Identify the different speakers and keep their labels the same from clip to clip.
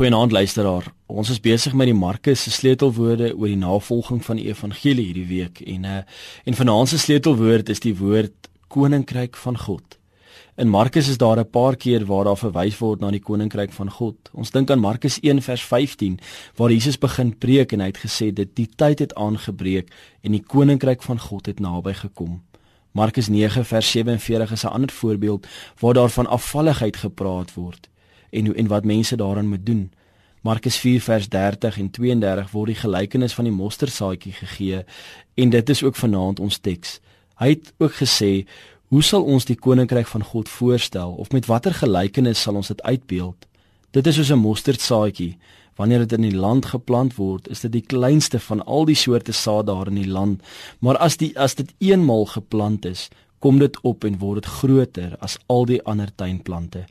Speaker 1: Goeienaand luisteraar. Ons is besig met die Markus se sleutelwoorde oor die navolging van die evangelie hierdie week en uh en vanaand se sleutelwoord is die woord koninkryk van God. In Markus is daar 'n paar keer waar daar verwys word na die koninkryk van God. Ons dink aan Markus 1 vers 15 waar Jesus begin preek en hy het gesê dit die tyd het aangebreek en die koninkryk van God het naby gekom. Markus 9 vers 47 is 'n ander voorbeeld waar daar van afvalligheid gepraat word en en wat mense daaraan moet doen. Markus 4 vers 30 en 32 word die gelykenis van die mosterdsaadjie gegee en dit is ook vanaand ons teks. Hy het ook gesê, "Hoe sal ons die koninkryk van God voorstel of met watter gelykenis sal ons dit uitbeeld?" Dit is soos 'n mosterdsaadjie. Wanneer dit in die land geplant word, is dit die kleinste van al die soorte saad daar in die land, maar as die as dit eenmal geplant is, kom dit op en word dit groter as al die ander tuinplante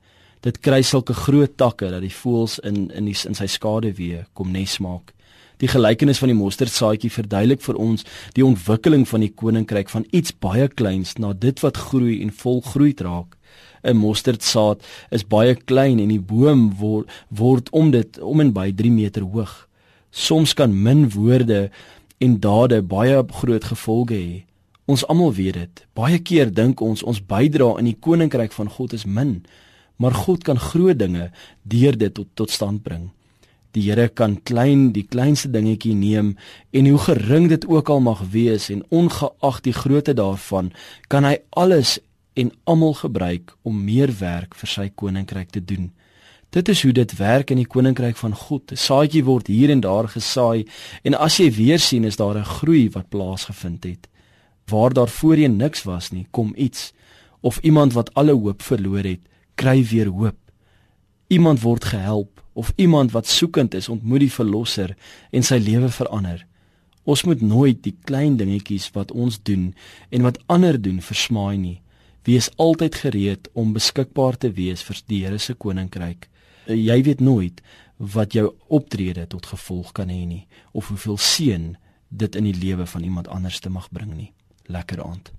Speaker 1: dit kry sulke groot takke dat die voëls in in die in sy skade weer kom nes maak. Die gelykenis van die mosterdsaadjie verduidelik vir ons die ontwikkeling van die koninkryk van iets baie kleins na dit wat groei en volgroei raak. 'n Mosterdsaad is baie klein en die boom word word om dit om en by 3 meter hoog. Soms kan min woorde en dade baie groot gevolge hê. Ons almal weet dit. Baie keer dink ons ons bydra in die koninkryk van God is min maar God kan groot dinge deur dit tot, tot stand bring. Die Here kan klein die kleinste dingetjie neem en hoe gering dit ook al mag wees en ongeag die grootte daarvan, kan hy alles en almal gebruik om meer werk vir sy koninkryk te doen. Dit is hoe dit werk in die koninkryk van God. 'n Saadjie word hier en daar gesaai en as jy weer sien is daar 'n groei wat plaasgevind het. Waar daar voorheen niks was nie, kom iets of iemand wat alle hoop verloor het, kry weer hoop. Iemand word gehelp of iemand wat soekend is ontmoet die verlosser en sy lewe verander. Ons moet nooit die klein dingetjies wat ons doen en wat ander doen versmaai nie. Wees altyd gereed om beskikbaar te wees vir die Here se koninkryk. Jy weet nooit wat jou optrede tot gevolg kan hê nie of hoeveel seën dit in die lewe van iemand anders te mag bring nie. Lekker aand.